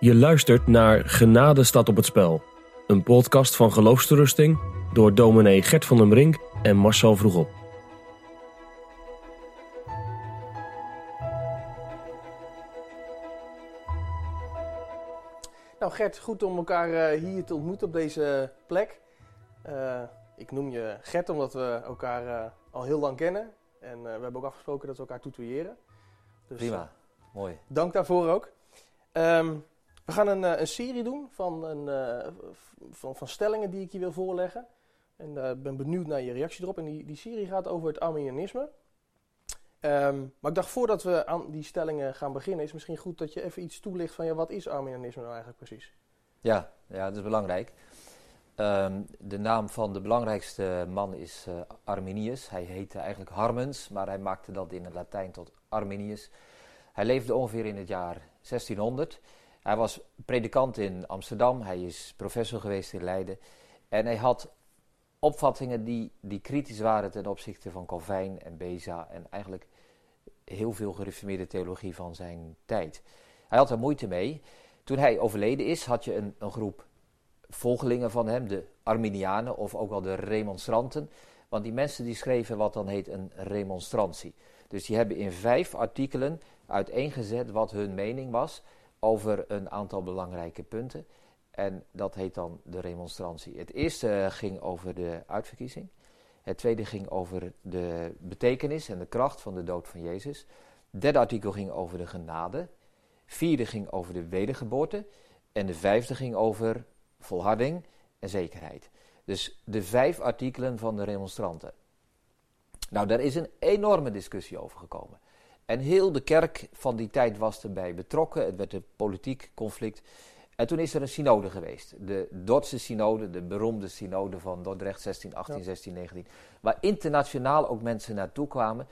Je luistert naar Genade staat op het spel. Een podcast van geloofsterusting door dominee Gert van den Brink en Marcel Vroegop. Nou Gert, goed om elkaar eh, hier te ontmoeten op deze plek. Eh, ik noem je Gert omdat we elkaar eh, al heel lang kennen. En we hebben ook afgesproken dat we elkaar tutoyeren. Dus, Prima, mooi. Dank daarvoor ook. Ehm, we gaan een, een, serie doen van, een, van, van, stellingen die ik je wil voorleggen. En ik ben benieuwd naar je reactie erop. En die, die serie gaat over het Arminianisme. Ehm, maar ik dacht voordat we aan die stellingen gaan beginnen, is misschien goed dat je even iets toelicht van ja, wat is Arminianisme nou eigenlijk precies? Ja, ja dat is belangrijk. Ehm, de naam van de belangrijkste man is uh, Arminius. Hij heette eigenlijk Harmens, maar hij maakte dat in het Latijn tot Arminius. Hij leefde ongeveer in het jaar 1600. Hij was predikant in Amsterdam, hij is professor geweest in Leiden. En hij had opvattingen die, die kritisch waren ten opzichte van Calvijn en Beza en eigenlijk heel veel gereformeerde theologie van zijn tijd. Hij had er moeite mee. Toen hij overleden is, had je een, een groep volgelingen van hem, de Arminianen of ook wel de remonstranten. Want die mensen die schreven wat dan heet een remonstrantie. Dus die hebben in vijf artikelen uiteengezet wat hun mening was over een aantal belangrijke punten. En dat heet dan de remonstrantie. Het eerste ging over de uitverkiezing. Het tweede ging over de betekenis en de kracht van de dood van Jezus. Het derde artikel ging over de genade. Vierde ging over de wedergeboorte. En de vijfde ging over volharding en zekerheid. Dus de vijf artikelen van de remonstranten. Nou, daar is een enorme discussie over gekomen. En heel de kerk van die tijd was erbij betrokken. Het werd een politiek conflict. En toen is er een synode geweest. De Dordtse synode, de beroemde synode van Dordrecht 1618, 1619. Waar internationaal ook mensen naartoe kwamen.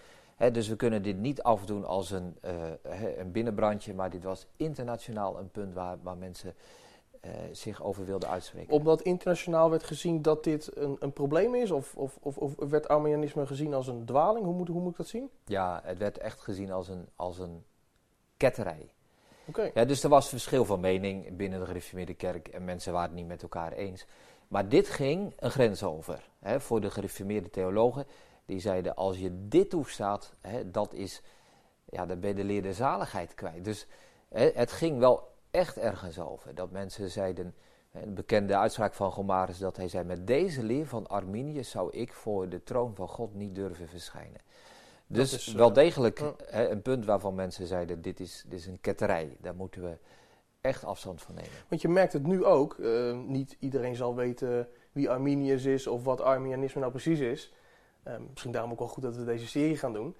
dus we kunnen dit niet afdoen als een, uh, een binnenbrandje. Maar dit was internationaal een punt waar, waar mensen uh, zich over wilden uitspreken. Omdat internationaal werd gezien dat dit een, een probleem is? Of, of, of, of, werd Arminianisme gezien als een dwaling? Hoe moet, hoe moet ik dat zien? Ja, het werd echt gezien als een, als een ketterij. Ja, dus er was verschil van mening binnen de gereformeerde kerk en mensen waren het niet met elkaar eens. Maar dit ging een grens over. Hè, voor de gereformeerde theologen, die zeiden als je dit toestaat, hè, dat is, ja, dan ben je de leer zaligheid kwijt. Dus hè, het ging wel echt ergens over. Dat mensen zeiden, een bekende uitspraak van Gomarus, dat hij zei, met deze leer van Arminius zou ik voor de troon van God niet durven verschijnen. Dus is, wel eh, degelijk een punt waarvan mensen zeiden: dit is, dit is een ketterij. Daar moeten we echt afstand van nemen. Want je merkt het nu ook. Uh, niet iedereen zal weten wie Arminius is of wat Arminianisme nou precies is. Uh, misschien daarom ook wel goed dat we deze serie gaan doen.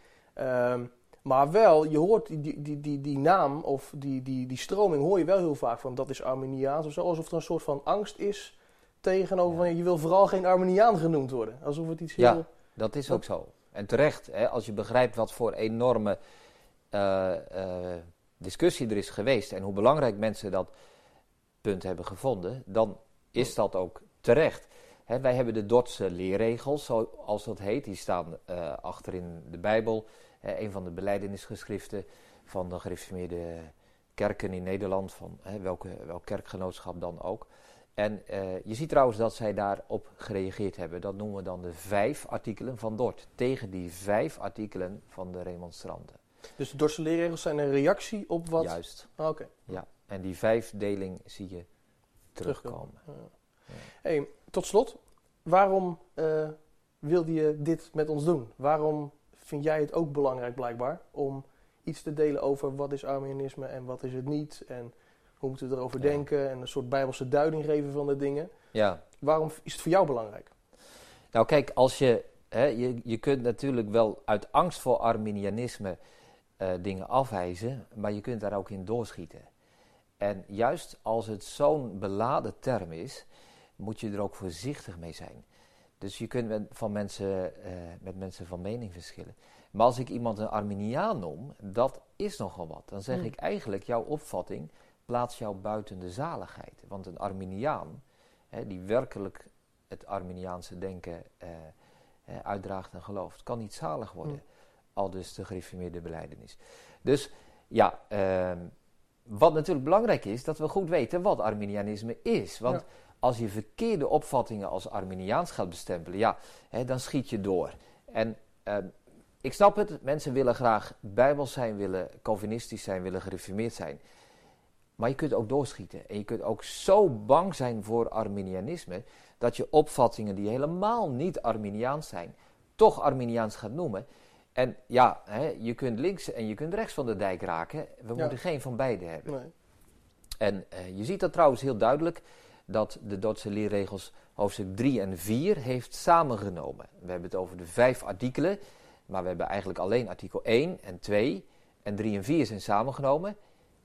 Maar wel, je hoort die, die, die, die naam of die, die, die stroming hoor je wel heel vaak van dat is Arminiaans of zo. Alsof er een soort van angst is tegenover van je wil vooral geen Arminiaan genoemd worden. Alsof het iets heel... Ja, dat is ook zo. En terecht, hè, als je begrijpt wat voor enorme uh, uh, discussie er is geweest en hoe belangrijk mensen dat punt hebben gevonden, dan is dat ook terecht. Hè, wij hebben de Dordtse leerregels, zoals dat heet, die staan uh, achter in de Bijbel. Een van de beleidenisgeschriften van de gereformeerde kerken in Nederland, van welke, welk kerkgenootschap dan ook. En uh, je ziet trouwens dat zij daarop gereageerd hebben. Dat noemen we dan de vijf artikelen van Dort. Tegen die vijf artikelen van de remonstranten. Dus de Dordtse leerregels zijn een reactie op wat... Juist. Ah, Oké. Ja, en die vijfdeling zie je terugkomen. Ja. Hey, tot slot, waarom uh, wilde je dit met ons doen? Waarom vind jij het ook belangrijk blijkbaar om iets te delen over wat is Arminianisme en wat is het niet? En hoe moeten we erover denken en een soort bijbelse duiding geven van de dingen. Ja. Waarom is het voor jou belangrijk? Nou kijk, als je, hè, je, je kunt natuurlijk wel uit angst voor Arminianisme uh, dingen afwijzen, maar je kunt daar ook in doorschieten. En juist als het zo'n beladen term is, moet je er ook voorzichtig mee zijn. Dus je kunt met, van mensen, uh, met mensen van mening verschillen. Maar als ik iemand een Arminiaan noem, dat is nogal wat. Dan zeg hmm. ik eigenlijk, jouw opvatting plaats jou buiten de zaligheid. Want een Arminiaan, hè, die werkelijk het Arminiaanse denken eh, uitdraagt en gelooft, kan niet zalig worden. Hm. Al dus de gereformeerde beleidenis. Dus ja, uh, wat natuurlijk belangrijk is, dat we goed weten wat Arminianisme is. Want Ja. Als je verkeerde opvattingen als Arminiaans gaat bestempelen, ja, hè, dan schiet je door. En ehm, ik snap het, mensen willen graag bijbels zijn, willen Calvinistisch zijn, willen gereformeerd zijn. Maar je kunt ook doorschieten. En je kunt ook zo bang zijn voor Arminianisme, dat je opvattingen die helemaal niet Arminiaans zijn, toch Arminiaans gaat noemen. En ja, hè, je kunt links en je kunt rechts van de dijk raken. We Ja. moeten geen van beide hebben. Nee. En eh, je ziet dat trouwens heel duidelijk dat de Dordtse leerregels hoofdstuk 3 en 4 heeft samengenomen. We hebben het over de vijf artikelen, maar we hebben eigenlijk alleen artikel 1 en 2 en 3 en 4 zijn samengenomen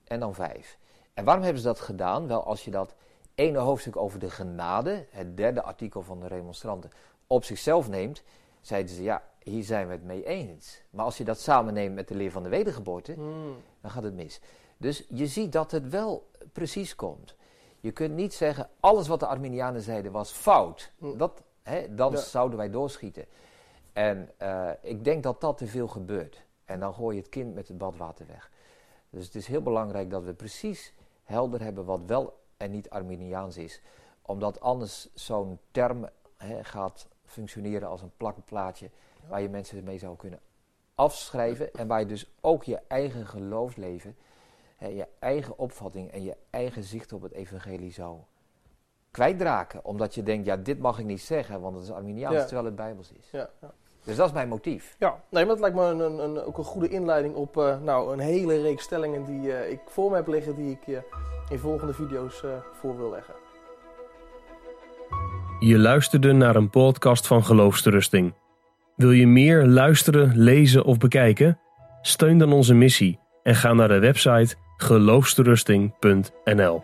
en dan 5. En waarom hebben ze dat gedaan? Wel, als je dat ene hoofdstuk over de genade, het derde artikel van de remonstranten, op zichzelf neemt, zeiden ze ja, hier zijn we het mee eens. Maar als je dat samenneemt met de leer van de wedergeboorte, Hmm. dan gaat het mis. Dus je ziet dat het wel precies komt. Je kunt niet zeggen, alles wat de Arminianen zeiden was fout. Hm. Dat, hè, dan Ja. zouden wij doorschieten. En eh, ik denk dat dat te veel gebeurt. En dan gooi je het kind met het badwater weg. Dus het is heel belangrijk dat we precies helder hebben wat wel en niet Arminiaans is. Omdat anders zo'n term hè, gaat functioneren als een plakplaatje waar je mensen mee zou kunnen afschrijven. En waar je dus ook je eigen geloofsleven, hè, je eigen opvatting en je eigen zicht op het evangelie zou kwijtraken. Omdat je denkt, ja, dit mag ik niet zeggen, want het is Arminiaans, Ja. terwijl het Bijbels is. Ja, ja. Dus dat is mijn motief. Ja, nee, maar dat lijkt me een, een, een- ook een goede inleiding op eh, nou, een hele reeks stellingen die eh, ik voor me heb liggen, die ik je in volgende video's eh, voor wil leggen. Je luisterde naar een podcast van Geloofsterusting. Wil je meer luisteren, lezen of bekijken? Steun dan onze missie en ga naar de website geloofsterusting.nl.